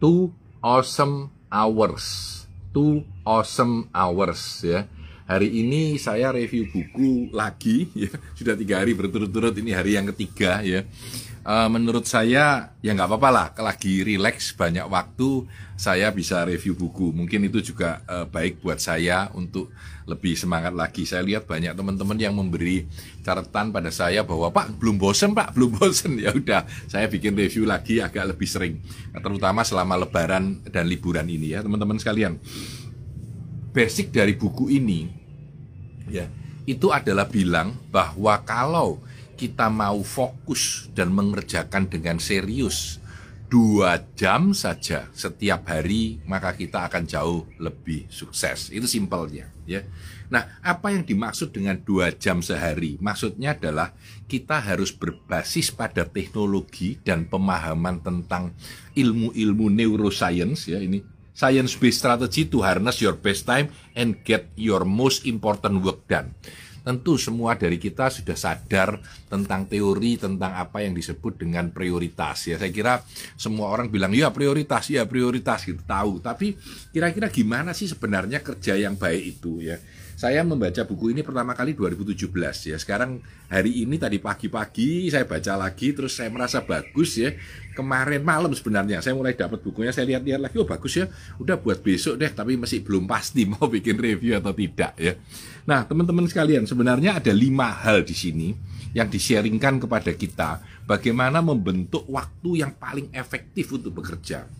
two awesome hours. Two awesome hours ya. Hari ini saya review buku lagi ya. Sudah tiga hari berturut-turut ini hari yang ketiga ya. Uh, menurut saya ya nggak apa-apa lah, lagi relax banyak waktu saya bisa review buku. Mungkin itu juga uh, baik buat saya untuk lebih semangat lagi. Saya lihat banyak teman-teman yang memberi catatan pada saya bahwa Pak belum bosen Pak belum bosen ya udah saya bikin review lagi agak lebih sering, terutama selama Lebaran dan liburan ini ya teman-teman sekalian. Basic dari buku ini ya itu adalah bilang bahwa kalau kita mau fokus dan mengerjakan dengan serius. Dua jam saja setiap hari maka kita akan jauh lebih sukses. Itu simpelnya ya. Nah apa yang dimaksud dengan dua jam sehari? Maksudnya adalah kita harus berbasis pada teknologi dan pemahaman tentang ilmu-ilmu neuroscience ya. Ini science based strategy to harness your best time and get your most important work done tentu semua dari kita sudah sadar tentang teori tentang apa yang disebut dengan prioritas ya saya kira semua orang bilang ya prioritas ya prioritas gitu tahu tapi kira-kira gimana sih sebenarnya kerja yang baik itu ya saya membaca buku ini pertama kali 2017 ya. Sekarang hari ini tadi pagi-pagi saya baca lagi terus saya merasa bagus ya. Kemarin malam sebenarnya saya mulai dapat bukunya, saya lihat-lihat lagi oh bagus ya. Udah buat besok deh, tapi masih belum pasti mau bikin review atau tidak ya. Nah, teman-teman sekalian, sebenarnya ada lima hal di sini yang disharingkan kepada kita bagaimana membentuk waktu yang paling efektif untuk bekerja.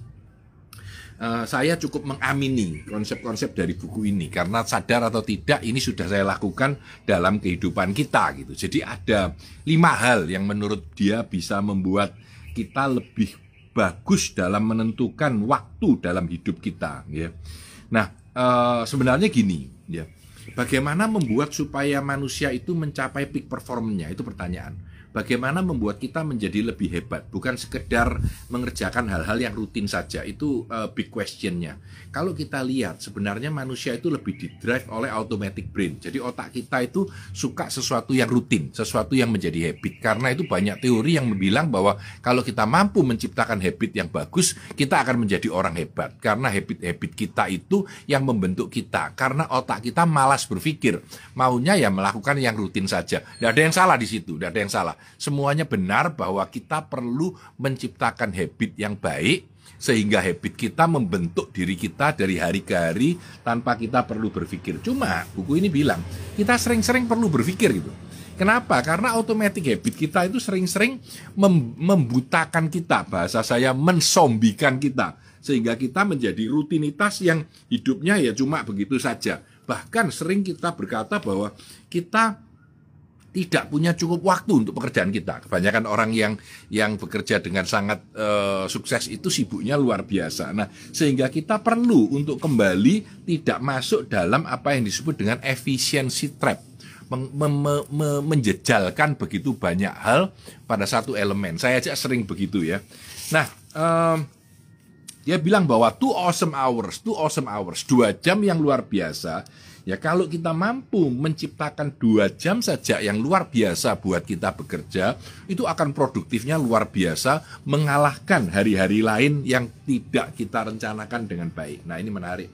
Uh, saya cukup mengamini konsep-konsep dari buku ini karena sadar atau tidak ini sudah saya lakukan dalam kehidupan kita gitu. Jadi ada lima hal yang menurut dia bisa membuat kita lebih bagus dalam menentukan waktu dalam hidup kita. Ya. Nah uh, sebenarnya gini ya. Bagaimana membuat supaya manusia itu mencapai peak performnya? Itu pertanyaan bagaimana membuat kita menjadi lebih hebat? Bukan sekedar mengerjakan hal-hal yang rutin saja. Itu uh, big questionnya. Kalau kita lihat sebenarnya manusia itu lebih didrive oleh automatic brain. Jadi otak kita itu suka sesuatu yang rutin sesuatu yang menjadi habit. Karena itu banyak teori yang bilang bahwa kalau kita mampu menciptakan habit yang bagus kita akan menjadi orang hebat. Karena habit-habit kita itu yang membentuk kita. Karena otak kita malas berpikir. Maunya ya melakukan yang rutin saja. Tidak ada yang salah di situ tidak ada yang salah semuanya benar bahwa kita perlu menciptakan habit yang baik sehingga habit kita membentuk diri kita dari hari ke hari tanpa kita perlu berpikir. Cuma buku ini bilang kita sering-sering perlu berpikir gitu. Kenapa? Karena automatic habit kita itu sering-sering mem membutakan kita, bahasa saya mensombikan kita, sehingga kita menjadi rutinitas yang hidupnya ya cuma begitu saja. Bahkan sering kita berkata bahwa kita tidak punya cukup waktu untuk pekerjaan kita. Kebanyakan orang yang yang bekerja dengan sangat uh, sukses itu sibuknya luar biasa. Nah, sehingga kita perlu untuk kembali tidak masuk dalam apa yang disebut dengan efisiensi trap. Men me me menjejalkan begitu banyak hal pada satu elemen. Saya aja sering begitu ya. Nah, um, dia bilang bahwa two awesome hours, two awesome hours, dua jam yang luar biasa Ya kalau kita mampu menciptakan dua jam saja yang luar biasa buat kita bekerja, itu akan produktifnya luar biasa mengalahkan hari-hari lain yang tidak kita rencanakan dengan baik. Nah ini menarik.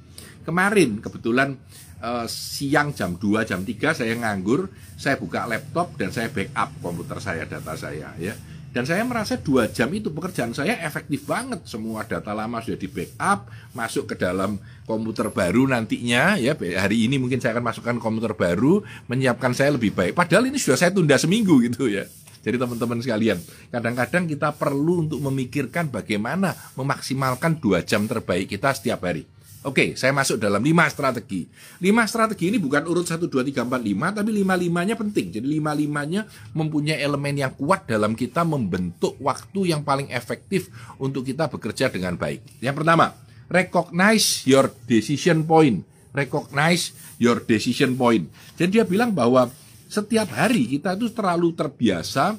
Kemarin kebetulan uh, siang jam 2, jam 3 saya nganggur, saya buka laptop dan saya backup komputer saya, data saya ya dan saya merasa dua jam itu pekerjaan saya efektif banget. Semua data lama sudah di backup, masuk ke dalam komputer baru nantinya. Ya hari ini mungkin saya akan masukkan komputer baru, menyiapkan saya lebih baik. Padahal ini sudah saya tunda seminggu gitu ya. Jadi teman-teman sekalian, kadang-kadang kita perlu untuk memikirkan bagaimana memaksimalkan dua jam terbaik kita setiap hari. Oke, saya masuk dalam lima strategi. Lima strategi ini bukan urut 1, 2, 3, 4, 5, tapi lima-limanya penting. Jadi lima-limanya mempunyai elemen yang kuat dalam kita membentuk waktu yang paling efektif untuk kita bekerja dengan baik. Yang pertama, recognize your decision point. Recognize your decision point. Jadi dia bilang bahwa setiap hari kita itu terlalu terbiasa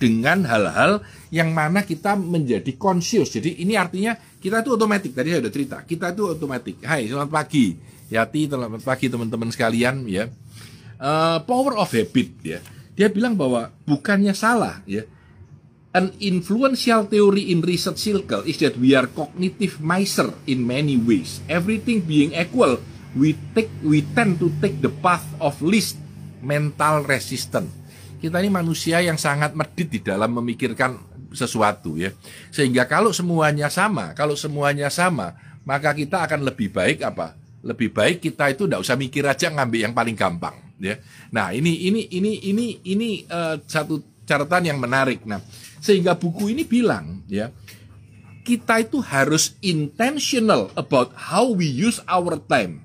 dengan hal-hal yang mana kita menjadi conscious. Jadi ini artinya kita itu otomatis. Tadi saya sudah cerita, kita itu otomatis. Hai, selamat pagi. Yati, selamat pagi teman-teman sekalian ya. Uh, power of habit ya. Dia bilang bahwa bukannya salah ya. An influential theory in research circle is that we are cognitive miser in many ways. Everything being equal, we take we tend to take the path of least mental resistance. Kita ini manusia yang sangat medit di dalam memikirkan sesuatu ya. Sehingga kalau semuanya sama, kalau semuanya sama, maka kita akan lebih baik apa? Lebih baik kita itu tidak usah mikir aja ngambil yang paling gampang ya. Nah, ini ini ini ini ini uh, satu catatan yang menarik. Nah, sehingga buku ini bilang ya, kita itu harus intentional about how we use our time.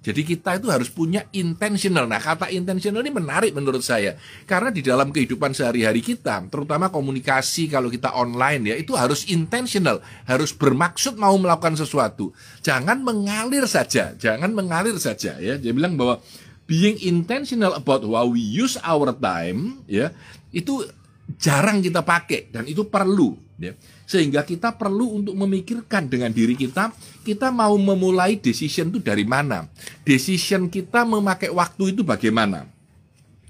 Jadi kita itu harus punya intentional. Nah, kata intentional ini menarik menurut saya. Karena di dalam kehidupan sehari-hari kita, terutama komunikasi kalau kita online ya, itu harus intentional, harus bermaksud mau melakukan sesuatu. Jangan mengalir saja, jangan mengalir saja ya. Dia bilang bahwa being intentional about how we use our time ya, itu jarang kita pakai dan itu perlu ya. Sehingga kita perlu untuk memikirkan dengan diri kita, kita mau memulai decision itu dari mana? Decision kita memakai waktu itu bagaimana?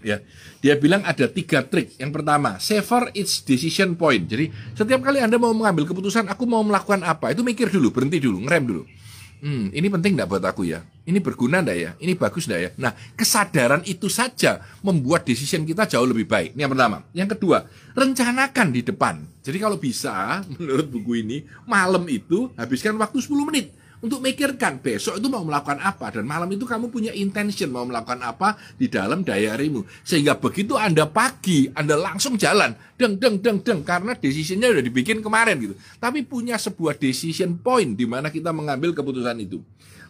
Ya, dia bilang ada tiga trik. Yang pertama, savor its decision point. Jadi setiap kali anda mau mengambil keputusan, aku mau melakukan apa, itu mikir dulu, berhenti dulu, ngerem dulu hmm, ini penting enggak buat aku ya? Ini berguna enggak ya? Ini bagus enggak ya? Nah, kesadaran itu saja membuat decision kita jauh lebih baik. Ini yang pertama. Yang kedua, rencanakan di depan. Jadi kalau bisa, menurut buku ini, malam itu habiskan waktu 10 menit untuk mikirkan besok itu mau melakukan apa? Dan malam itu kamu punya intention mau melakukan apa di dalam diarymu. Sehingga begitu anda pagi anda langsung jalan deng deng deng deng karena decisionnya udah dibikin kemarin gitu. Tapi punya sebuah decision point di mana kita mengambil keputusan itu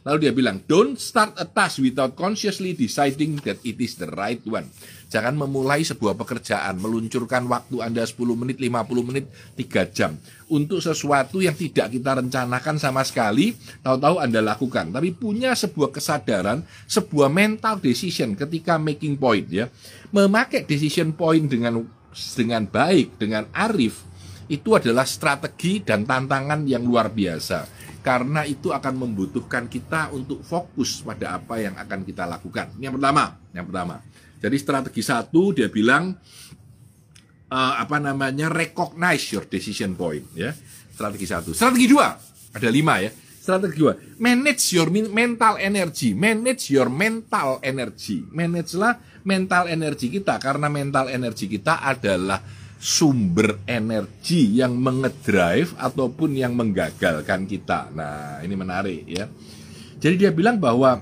Lalu dia bilang, don't start a task without consciously deciding that it is the right one. Jangan memulai sebuah pekerjaan, meluncurkan waktu Anda 10 menit, 50 menit, 3 jam. Untuk sesuatu yang tidak kita rencanakan sama sekali, tahu-tahu Anda lakukan. Tapi punya sebuah kesadaran, sebuah mental decision ketika making point. ya Memakai decision point dengan dengan baik, dengan arif, itu adalah strategi dan tantangan yang luar biasa karena itu akan membutuhkan kita untuk fokus pada apa yang akan kita lakukan. Ini yang pertama, yang pertama. Jadi strategi satu dia bilang uh, apa namanya recognize your decision point ya. Strategi satu. Strategi dua ada lima ya. Strategi dua manage your mental energy, manage your mental energy, manage lah mental energy kita karena mental energy kita adalah sumber energi yang mengedrive ataupun yang menggagalkan kita. Nah, ini menarik ya. Jadi dia bilang bahwa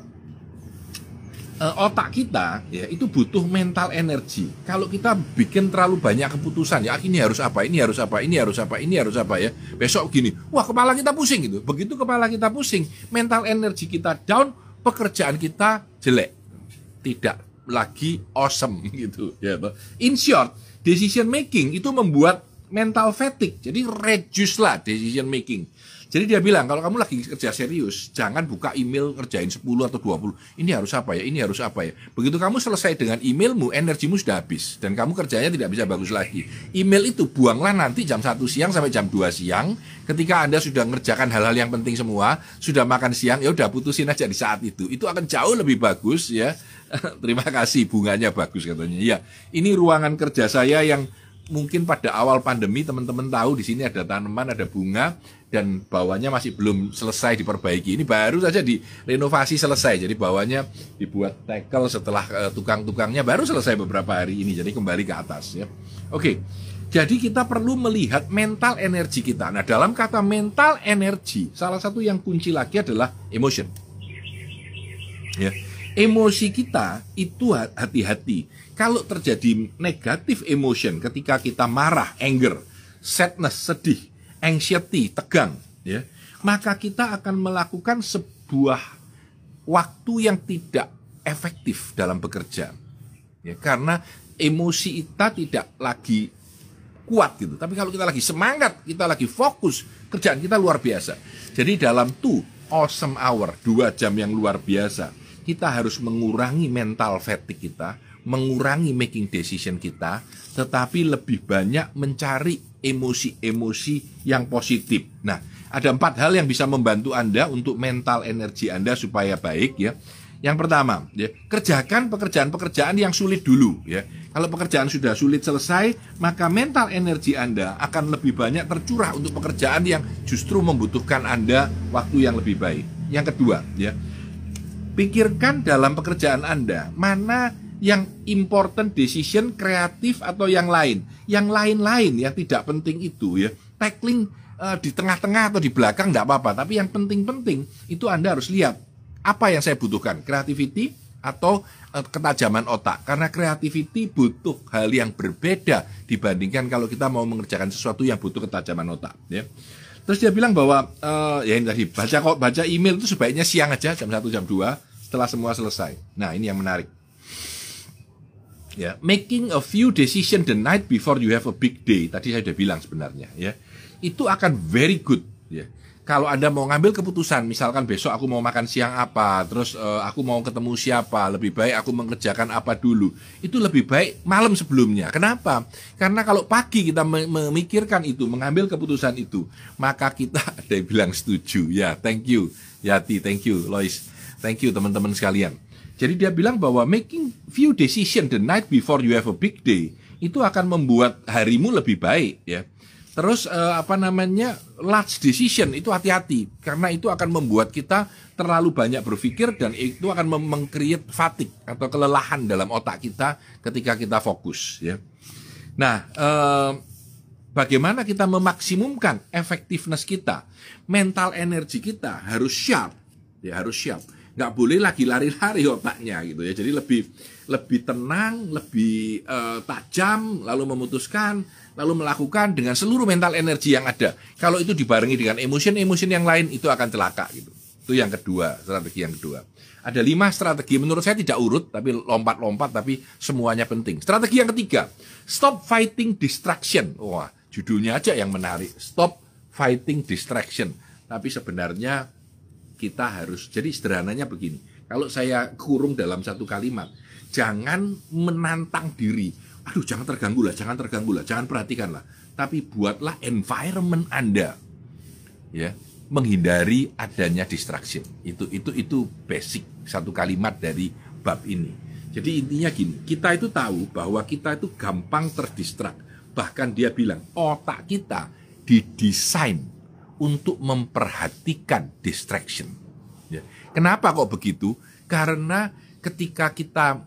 uh, otak kita ya itu butuh mental energi. Kalau kita bikin terlalu banyak keputusan, ya ini harus apa, ini harus apa, ini harus apa, ini harus apa ya. Besok gini, wah kepala kita pusing gitu. Begitu kepala kita pusing, mental energi kita down, pekerjaan kita jelek. Tidak lagi awesome gitu ya. In short, decision making itu membuat mental fatigue. Jadi reduce lah decision making. Jadi dia bilang kalau kamu lagi kerja serius, jangan buka email kerjain 10 atau 20. Ini harus apa ya? Ini harus apa ya? Begitu kamu selesai dengan emailmu, energimu sudah habis dan kamu kerjanya tidak bisa bagus lagi. Email itu buanglah nanti jam 1 siang sampai jam 2 siang. Ketika Anda sudah mengerjakan hal-hal yang penting semua, sudah makan siang, ya udah putusin aja di saat itu. Itu akan jauh lebih bagus ya. Terima kasih bunganya bagus katanya. Ya, ini ruangan kerja saya yang mungkin pada awal pandemi teman-teman tahu di sini ada tanaman, ada bunga dan bawahnya masih belum selesai diperbaiki. Ini baru saja direnovasi selesai. Jadi bawahnya dibuat tackle setelah uh, tukang-tukangnya baru selesai beberapa hari ini. Jadi kembali ke atas ya. Oke. Jadi kita perlu melihat mental energi kita. Nah, dalam kata mental energi, salah satu yang kunci lagi adalah emotion. Ya. Emosi kita itu hati-hati. Kalau terjadi negatif emotion ketika kita marah, anger, sadness, sedih, anxiety, tegang, ya, maka kita akan melakukan sebuah waktu yang tidak efektif dalam bekerja. Ya, karena emosi kita tidak lagi kuat gitu. Tapi kalau kita lagi semangat, kita lagi fokus, kerjaan kita luar biasa. Jadi dalam tuh awesome hour, dua jam yang luar biasa, kita harus mengurangi mental fatigue kita, mengurangi making decision kita, tetapi lebih banyak mencari emosi-emosi yang positif. Nah, ada empat hal yang bisa membantu Anda untuk mental energi Anda supaya baik ya. Yang pertama, ya, kerjakan pekerjaan-pekerjaan yang sulit dulu ya. Kalau pekerjaan sudah sulit selesai, maka mental energi Anda akan lebih banyak tercurah untuk pekerjaan yang justru membutuhkan Anda waktu yang lebih baik. Yang kedua, ya. Pikirkan dalam pekerjaan Anda, mana yang important decision kreatif atau yang lain. Yang lain-lain yang tidak penting itu ya. Tackling uh, di tengah-tengah atau di belakang tidak apa-apa, tapi yang penting-penting itu Anda harus lihat apa yang saya butuhkan, creativity atau uh, ketajaman otak. Karena creativity butuh hal yang berbeda dibandingkan kalau kita mau mengerjakan sesuatu yang butuh ketajaman otak, ya. Terus dia bilang bahwa uh, ya ini tadi baca kok baca email itu sebaiknya siang aja jam 1 jam 2 setelah semua selesai. Nah, ini yang menarik ya. Making a few decision the night before you have a big day. Tadi saya sudah bilang sebenarnya ya. Itu akan very good ya. Kalau anda mau ngambil keputusan misalkan besok aku mau makan siang apa terus uh, aku mau ketemu siapa lebih baik aku mengerjakan apa dulu. Itu lebih baik malam sebelumnya. Kenapa? Karena kalau pagi kita memikirkan itu mengambil keputusan itu maka kita ada yang bilang setuju. Ya thank you. Yati thank you. Lois thank you teman-teman sekalian jadi dia bilang bahwa making few decision the night before you have a big day itu akan membuat harimu lebih baik ya. Terus uh, apa namanya large decision itu hati-hati karena itu akan membuat kita terlalu banyak berpikir dan itu akan mengcreate fatigue atau kelelahan dalam otak kita ketika kita fokus ya. Nah, uh, bagaimana kita memaksimumkan effectiveness kita, mental energi kita harus sharp, ya harus sharp nggak boleh lagi lari-lari otaknya gitu ya. Jadi lebih lebih tenang lebih uh, tajam lalu memutuskan lalu melakukan dengan seluruh mental energi yang ada. Kalau itu dibarengi dengan emosi-emosi yang lain itu akan celaka gitu. Itu yang kedua strategi yang kedua. Ada lima strategi. Menurut saya tidak urut tapi lompat-lompat tapi semuanya penting. Strategi yang ketiga stop fighting distraction. Wah judulnya aja yang menarik. Stop fighting distraction. Tapi sebenarnya kita harus jadi sederhananya begini. Kalau saya kurung dalam satu kalimat jangan menantang diri. Aduh jangan terganggu lah jangan terganggu lah jangan perhatikan lah. Tapi buatlah environment anda ya menghindari adanya distraction. Itu itu itu basic satu kalimat dari bab ini. Jadi intinya gini kita itu tahu bahwa kita itu gampang terdistrak bahkan dia bilang otak kita didesain untuk memperhatikan distraction. Ya. Kenapa kok begitu? Karena ketika kita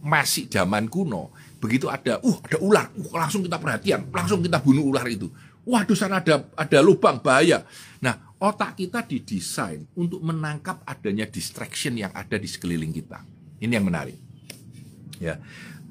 masih zaman kuno, begitu ada, uh ada ular, uh, langsung kita perhatian, langsung kita bunuh ular itu. Waduh sana ada ada lubang bahaya. Nah otak kita didesain untuk menangkap adanya distraction yang ada di sekeliling kita. Ini yang menarik. Ya,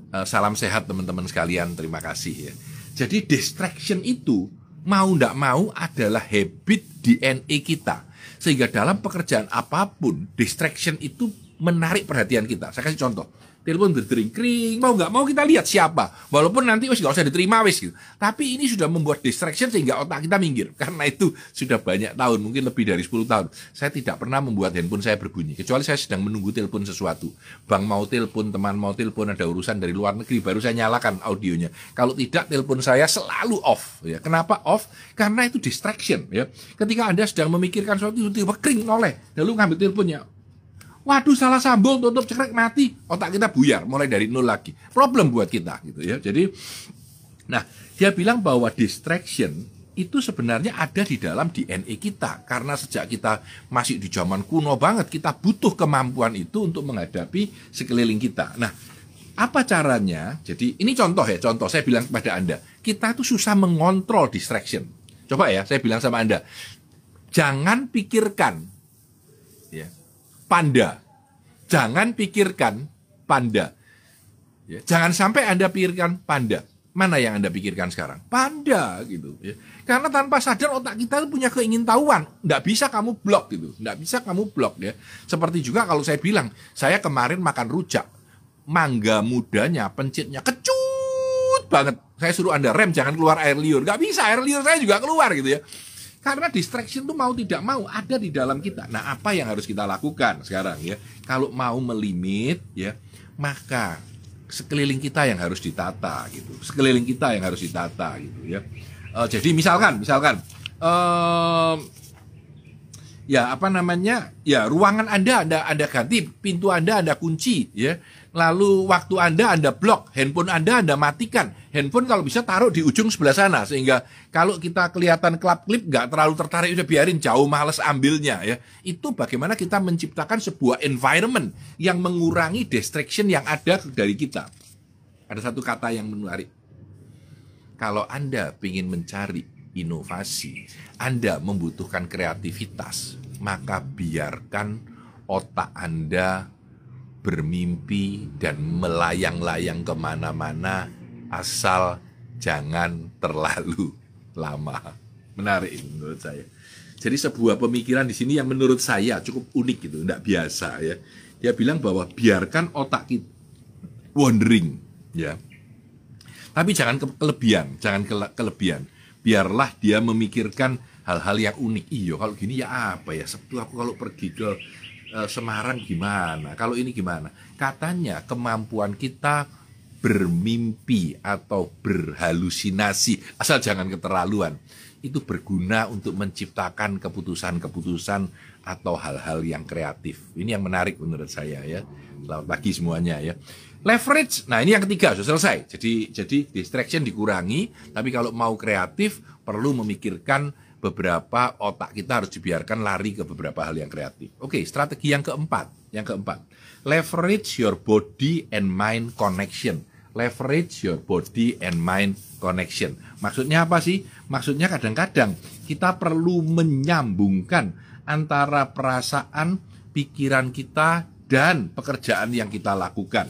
eh, salam sehat teman-teman sekalian. Terima kasih ya. Jadi distraction itu mau tidak mau adalah habit DNA kita. Sehingga dalam pekerjaan apa pun, distraction itu menarik perhatian kita. Saya kasih contoh telepon berdering kring. Mau nggak mau kita lihat siapa. Walaupun nanti wis nggak usah diterima wis gitu. Tapi ini sudah membuat distraction sehingga otak kita minggir. Karena itu sudah banyak tahun mungkin lebih dari 10 tahun saya tidak pernah membuat handphone saya berbunyi. Kecuali saya sedang menunggu telepon sesuatu. Bang mau telepon teman mau telepon ada urusan dari luar negeri baru saya nyalakan audionya. Kalau tidak telepon saya selalu off ya. Kenapa off? Karena itu distraction ya. Ketika anda sedang memikirkan sesuatu tiba-tiba kering noleh. Lalu ngambil teleponnya Waduh salah sambung tutup cekrek mati. Otak kita buyar mulai dari nol lagi. Problem buat kita gitu ya. Jadi nah dia bilang bahwa distraction itu sebenarnya ada di dalam DNA kita. Karena sejak kita masih di zaman kuno banget kita butuh kemampuan itu untuk menghadapi sekeliling kita. Nah apa caranya? Jadi ini contoh ya contoh. Saya bilang kepada anda kita tuh susah mengontrol distraction. Coba ya saya bilang sama anda jangan pikirkan panda. Jangan pikirkan panda. Ya, jangan sampai Anda pikirkan panda. Mana yang Anda pikirkan sekarang? Panda gitu. Ya. Karena tanpa sadar otak kita punya keingintahuan. Nggak bisa kamu blok gitu. Nggak bisa kamu blok ya. Seperti juga kalau saya bilang, saya kemarin makan rujak. Mangga mudanya, pencitnya kecut banget. Saya suruh Anda rem, jangan keluar air liur. Nggak bisa, air liur saya juga keluar gitu ya. Karena distraction itu mau tidak mau ada di dalam kita. Nah, apa yang harus kita lakukan sekarang ya? Kalau mau melimit ya, maka sekeliling kita yang harus ditata gitu. Sekeliling kita yang harus ditata gitu ya. Uh, jadi misalkan, misalkan uh, ya apa namanya? Ya, ruangan Anda Anda Anda ganti, pintu Anda Anda kunci ya. Lalu waktu Anda Anda blok, handphone Anda Anda matikan. Handphone kalau bisa taruh di ujung sebelah sana sehingga kalau kita kelihatan klap klip nggak terlalu tertarik udah biarin jauh males ambilnya ya. Itu bagaimana kita menciptakan sebuah environment yang mengurangi distraction yang ada dari kita. Ada satu kata yang menarik. Kalau Anda ingin mencari inovasi, Anda membutuhkan kreativitas, maka biarkan otak Anda bermimpi dan melayang-layang ke mana-mana asal jangan terlalu lama. Menarik menurut saya. Jadi sebuah pemikiran di sini yang menurut saya cukup unik gitu, tidak biasa ya. Dia bilang bahwa biarkan otak kita wandering, ya. Tapi jangan kelebihan, jangan kelebihan. Biarlah dia memikirkan hal-hal yang unik. Iyo, kalau gini ya apa ya? Sebab aku kalau pergi ke Semarang gimana? Kalau ini gimana? Katanya kemampuan kita bermimpi atau berhalusinasi, asal jangan keterlaluan, itu berguna untuk menciptakan keputusan-keputusan atau hal-hal yang kreatif. Ini yang menarik menurut saya ya. Selamat pagi semuanya ya. Leverage, nah ini yang ketiga sudah selesai. Jadi jadi distraction dikurangi, tapi kalau mau kreatif perlu memikirkan beberapa otak kita harus dibiarkan lari ke beberapa hal yang kreatif. Oke, strategi yang keempat, yang keempat, leverage your body and mind connection. Leverage your body and mind connection. Maksudnya apa sih? Maksudnya kadang-kadang kita perlu menyambungkan antara perasaan, pikiran kita dan pekerjaan yang kita lakukan.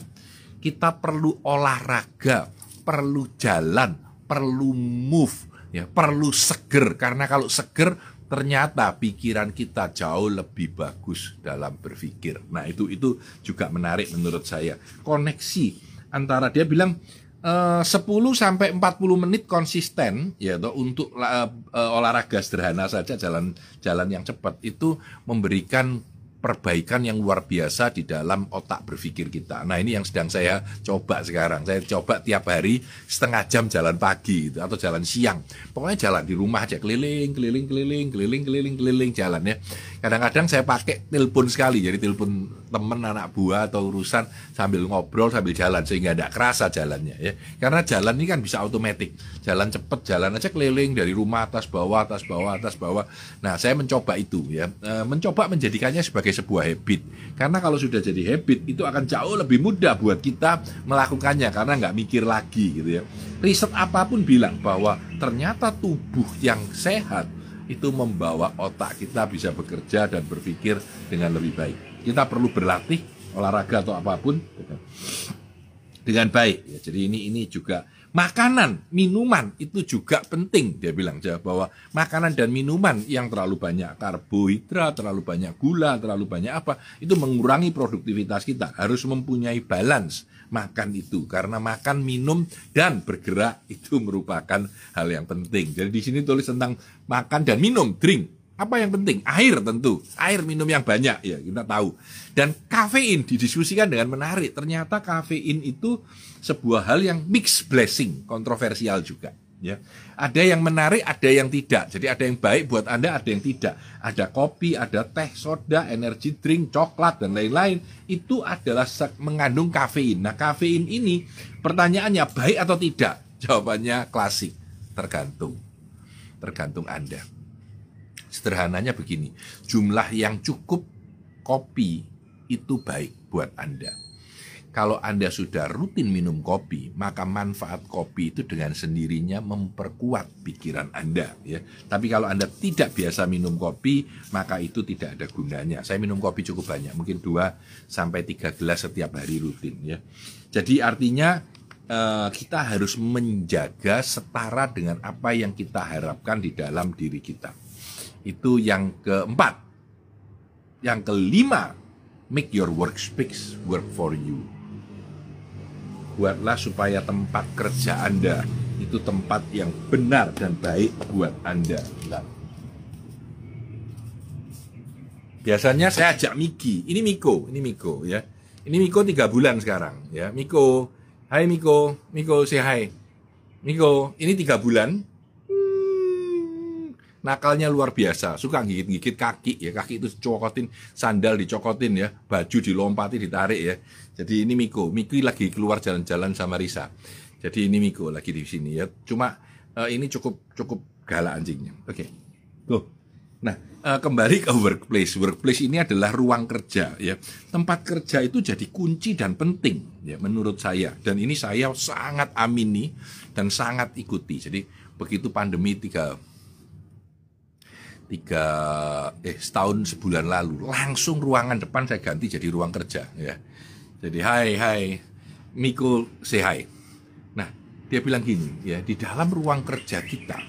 Kita perlu olahraga, perlu jalan, perlu move, ya perlu seger karena kalau seger ternyata pikiran kita jauh lebih bagus dalam berpikir. Nah, itu itu juga menarik menurut saya. Koneksi antara dia bilang eh, uh, 10 sampai 40 menit konsisten ya untuk uh, uh, olahraga sederhana saja jalan jalan yang cepat itu memberikan perbaikan yang luar biasa di dalam otak berpikir kita. Nah ini yang sedang saya coba sekarang. Saya coba tiap hari setengah jam jalan pagi gitu, atau jalan siang. Pokoknya jalan di rumah aja keliling, keliling, keliling, keliling, keliling, keliling jalan ya. Kadang-kadang saya pakai telepon sekali, jadi telepon temen anak buah atau urusan sambil ngobrol sambil jalan sehingga tidak kerasa jalannya ya. Karena jalan ini kan bisa otomatis. Jalan cepet, jalan aja keliling dari rumah atas bawah, atas bawah, atas bawah. Nah saya mencoba itu ya, e, mencoba menjadikannya sebagai sebagai sebuah habit. Karena kalau sudah jadi habit itu akan jauh lebih mudah buat kita melakukannya karena nggak mikir lagi gitu ya. Riset apa pun bilang bahwa ternyata tubuh yang sehat itu membawa otak kita bisa bekerja dan berpikir dengan lebih baik. Kita perlu berlatih olahraga atau apa pun dengan baik. Ya, jadi ini ini juga Makanan, minuman itu juga penting. Dia bilang bahwa makanan dan minuman yang terlalu banyak karbohidrat, terlalu banyak gula, terlalu banyak apa, itu mengurangi produktivitas kita. Harus mempunyai balance makan itu karena makan, minum dan bergerak itu merupakan hal yang penting. Jadi di sini tulis tentang makan dan minum, drink apa yang penting? Air tentu. Air minum yang banyak ya, kita tahu. Dan kafein didiskusikan dengan menarik. Ternyata kafein itu sebuah hal yang mix blessing, kontroversial juga. Ya, ada yang menarik, ada yang tidak. Jadi ada yang baik buat anda, ada yang tidak. Ada kopi, ada teh, soda, energi drink, coklat dan lain-lain. Itu adalah mengandung kafein. Nah, kafein ini pertanyaannya baik atau tidak? Jawabannya klasik, tergantung, tergantung anda. Sederhananya begini, jumlah yang cukup kopi itu baik buat Anda. Kalau Anda sudah rutin minum kopi, maka manfaat kopi itu dengan sendirinya memperkuat pikiran Anda ya. Tapi kalau Anda tidak biasa minum kopi, maka itu tidak ada gunanya. Saya minum kopi cukup banyak, mungkin 2 sampai 3 gelas setiap hari rutin ya. Jadi artinya eh, kita harus menjaga setara dengan apa yang kita harapkan di dalam diri kita. Itu yang keempat. Yang kelima, make your workspace work for you. Buatlah supaya tempat kerja Anda itu tempat yang benar dan baik buat Anda. Biasanya saya ajak Miki, ini Miko, ini Miko ya. Ini Miko tiga bulan sekarang ya. Miko, hai Miko, Miko say hai. Miko, ini tiga bulan nakalnya luar biasa. Suka gigit-gigit kaki ya. Kaki itu cokotin sandal dicokotin ya. Baju dilompati ditarik ya. Jadi ini Miko. Miko lagi keluar jalan-jalan sama Risa. Jadi ini Miko lagi di sini ya. Cuma uh, ini cukup cukup galak anjingnya. Oke. Okay. tuh nah uh, kembali ke workplace. Workplace ini adalah ruang kerja ya. Tempat kerja itu jadi kunci dan penting ya menurut saya. Dan ini saya sangat amini dan sangat ikuti. Jadi begitu pandemi tiga tiga eh setahun sebulan lalu langsung ruangan depan saya ganti jadi ruang kerja ya. Jadi hai hai Miko say hi. Nah dia bilang gini ya di dalam ruang kerja kita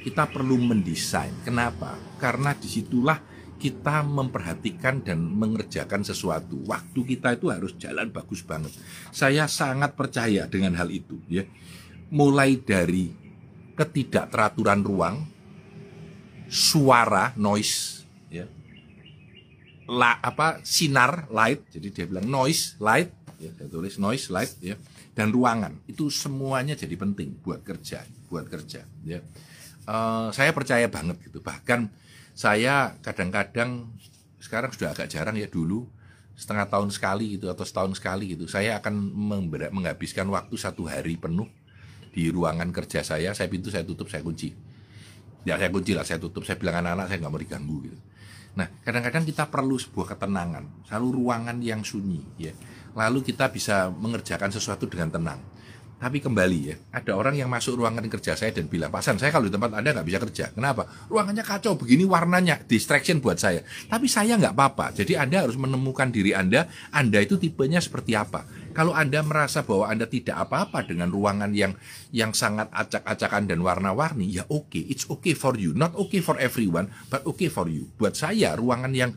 kita perlu mendesain. Kenapa? Karena di situlah kita memperhatikan dan mengerjakan sesuatu. Waktu kita itu harus jalan bagus banget. Saya sangat percaya dengan hal itu ya. Mulai dari ketidakteraturan ruang suara noise ya. La, apa sinar light. Jadi dia bilang noise light. Ya saya tulis noise light ya. Dan ruangan. Itu semuanya jadi penting buat kerja buat kerja ya. Uh, saya percaya banget gitu. Bahkan saya kadang-kadang sekarang sudah agak jarang ya dulu setengah tahun sekali gitu atau setahun sekali gitu saya akan menghabiskan waktu satu hari penuh di ruangan kerja saya. Saya pintu saya tutup saya kunci ya saya kunci lah saya tutup saya bilang anak-anak saya nggak mau diganggu gitu nah kadang-kadang kita perlu sebuah ketenangan selalu ruangan yang sunyi ya lalu kita bisa mengerjakan sesuatu dengan tenang tapi kembali ya, ada orang yang masuk ruangan kerja saya dan bilang, Pak San, saya kalau di tempat Anda nggak bisa kerja. Kenapa? Ruangannya kacau, begini warnanya, distraction buat saya. Tapi saya nggak apa-apa. Jadi Anda harus menemukan diri Anda, Anda itu tipenya seperti apa. Kalau Anda merasa bahwa Anda tidak apa-apa dengan ruangan yang yang sangat acak-acakan dan warna-warni, ya oke, okay. it's okay for you. Not okay for everyone, but okay for you. Buat saya, ruangan yang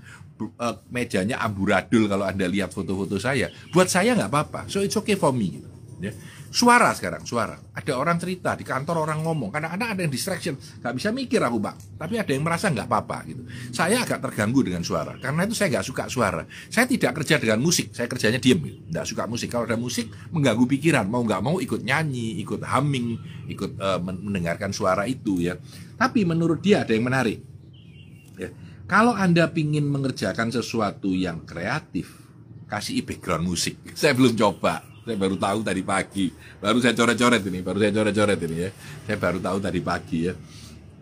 uh, mejanya amburadul kalau Anda lihat foto-foto saya, buat saya nggak apa-apa. So it's okay for me. Gitu. Ya Suara sekarang, suara. Ada orang cerita di kantor orang ngomong. Kadang-kadang ada yang distraction, nggak bisa mikir aku bang. Tapi ada yang merasa nggak apa-apa gitu. Saya agak terganggu dengan suara, karena itu saya nggak suka suara. Saya tidak kerja dengan musik, saya kerjanya diem, gitu. nggak suka musik. Kalau ada musik mengganggu pikiran, mau nggak mau ikut nyanyi, ikut humming, ikut uh, mendengarkan suara itu ya. Tapi menurut dia ada yang menarik. Ya. Kalau anda ingin mengerjakan sesuatu yang kreatif, kasih background musik. Saya belum coba saya baru tahu tadi pagi. Baru saya coret-coret ini, baru saya coret-coret ini ya. Saya baru tahu tadi pagi ya.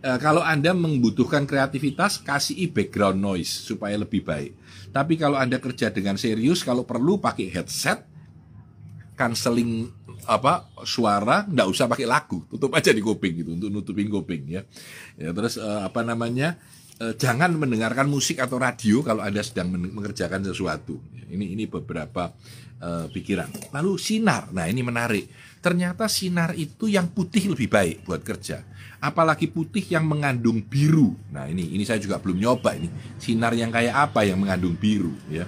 E, kalau Anda membutuhkan kreativitas, kasih background noise supaya lebih baik. Tapi kalau Anda kerja dengan serius, kalau perlu pakai headset, canceling apa suara, nggak usah pakai lagu, tutup aja di kuping gitu untuk nutupin kuping ya. Ya terus e, apa namanya? E, jangan mendengarkan musik atau radio kalau Anda sedang mengerjakan sesuatu. Ini ini beberapa uh, pikiran. Lalu sinar, nah ini menarik. Ternyata sinar itu yang putih lebih baik buat kerja. Apalagi putih yang mengandung biru. Nah ini ini saya juga belum nyoba ini. Sinar yang kayak apa yang mengandung biru ya.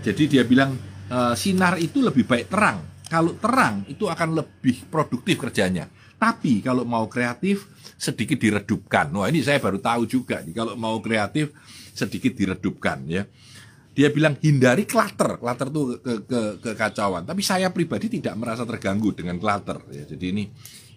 Jadi dia bilang uh, sinar itu lebih baik terang. Kalau terang itu akan lebih produktif kerjanya. Tapi kalau mau kreatif sedikit diredupkan. Wah ini saya baru tahu juga nih. Kalau mau kreatif sedikit diredupkan ya dia bilang hindari clutter, clutter tuh ke, ke, kekacauan. Tapi saya pribadi tidak merasa terganggu dengan clutter. Ya. Jadi ini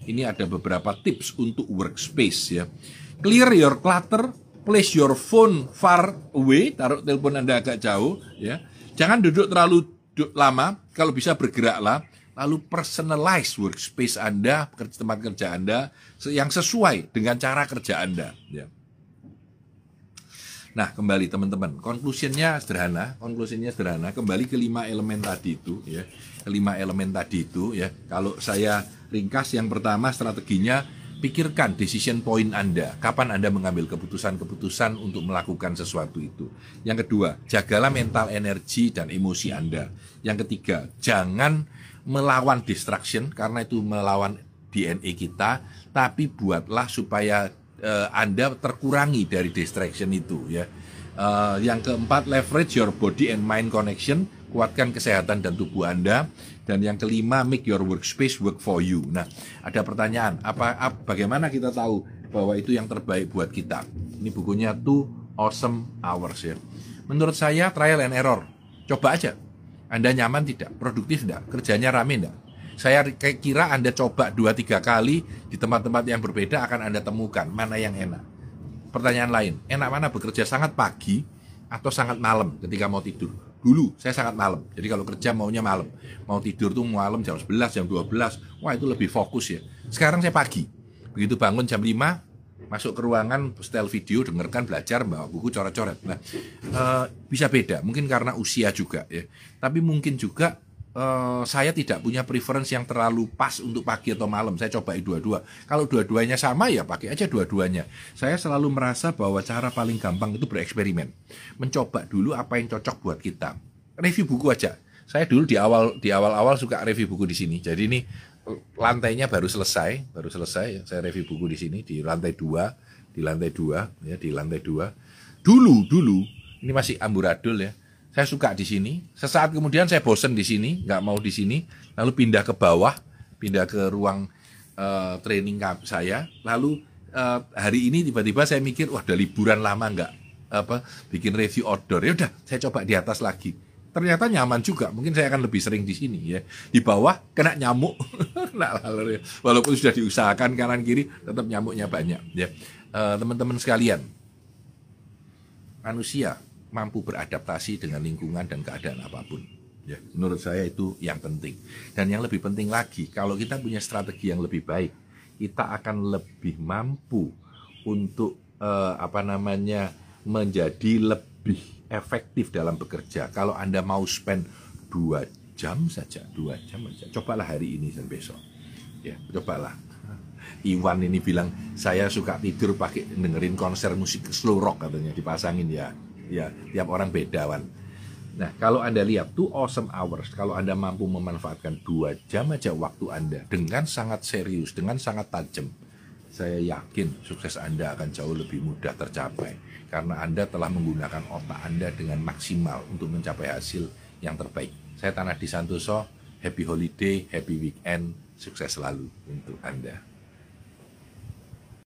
ini ada beberapa tips untuk workspace ya. Clear your clutter, place your phone far away, taruh telepon anda agak jauh ya. Jangan duduk terlalu duduk lama, kalau bisa bergeraklah. Lalu personalize workspace anda, tempat kerja anda yang sesuai dengan cara kerja anda. Ya. Nah, kembali teman-teman, konklusinya sederhana, konklusinya sederhana, kembali ke lima elemen tadi itu ya. Kelima elemen tadi itu ya. Kalau saya ringkas yang pertama strateginya pikirkan decision point Anda, kapan Anda mengambil keputusan-keputusan untuk melakukan sesuatu itu. Yang kedua, jagalah mental energi dan emosi Anda. Yang ketiga, jangan melawan distraction karena itu melawan DNA kita, tapi buatlah supaya uh, Anda terkurangi dari distraction itu ya. Uh, yang keempat leverage your body and mind connection, kuatkan kesehatan dan tubuh Anda. Dan yang kelima make your workspace work for you. Nah, ada pertanyaan, apa, apa bagaimana kita tahu bahwa itu yang terbaik buat kita? Ini bukunya Two Awesome Hours ya. Menurut saya trial and error. Coba aja. Anda nyaman tidak? Produktif tidak? Kerjanya rame tidak? Saya kira Anda coba dua tiga kali di tempat-tempat yang berbeda akan Anda temukan mana yang enak. pertanyaan lain, enak mana bekerja sangat pagi atau sangat malam ketika mau tidur? Dulu saya sangat malam. Jadi kalau kerja maunya malam. Mau tidur tuh malam jam 11, jam 12. Wah, itu lebih fokus ya. Sekarang saya pagi. Begitu bangun jam 5, masuk ke ruangan, setel video, dengarkan, belajar, bawa buku, coret-coret. Nah, e, bisa beda. Mungkin karena usia juga ya. Tapi mungkin juga uh, saya tidak punya preference yang terlalu pas untuk pagi atau malam. Saya coba dua-dua. Kalau dua-duanya sama ya pakai aja dua-duanya. Saya selalu merasa bahwa cara paling gampang itu bereksperimen. Mencoba dulu apa yang cocok buat kita. Review buku aja. Saya dulu di awal di awal-awal suka review buku di sini. Jadi ini lantainya baru selesai, baru selesai. Saya review buku di sini di lantai dua, di lantai dua, ya di lantai dua. Dulu dulu ini masih amburadul ya saya suka di sini. Sesaat kemudian saya bosen di sini, nggak mau di sini, lalu pindah ke bawah, pindah ke ruang uh, training saya. Lalu uh, hari ini tiba-tiba saya mikir, wah udah liburan lama nggak apa bikin review outdoor. Ya udah, saya coba di atas lagi. Ternyata nyaman juga. Mungkin saya akan lebih sering di sini ya. Di bawah kena nyamuk. lalu, walaupun sudah diusahakan kanan kiri, tetap nyamuknya banyak. Ya, uh, teman-teman sekalian, manusia mampu beradaptasi dengan lingkungan dan keadaan apa pun. Ya, menurut saya itu yang penting. Dan yang lebih penting lagi, kalau kita punya strategi yang lebih baik, kita akan lebih mampu untuk eh, apa namanya menjadi lebih efektif dalam bekerja. Kalau Anda mau spend dua jam saja, dua jam saja, cobalah hari ini dan besok. Ya, cobalah. Iwan ini bilang saya suka tidur pakai dengerin konser musik slow rock katanya dipasangin ya ya tiap orang beda wan. Nah kalau anda lihat two awesome hours kalau anda mampu memanfaatkan dua jam aja waktu anda dengan sangat serius dengan sangat tajam saya yakin sukses anda akan jauh lebih mudah tercapai. Karena anda telah menggunakan otak anda dengan maksimal untuk mencapai hasil yang terbaik. Saya Tanah di Santoso happy holiday happy weekend sukses selalu untuk anda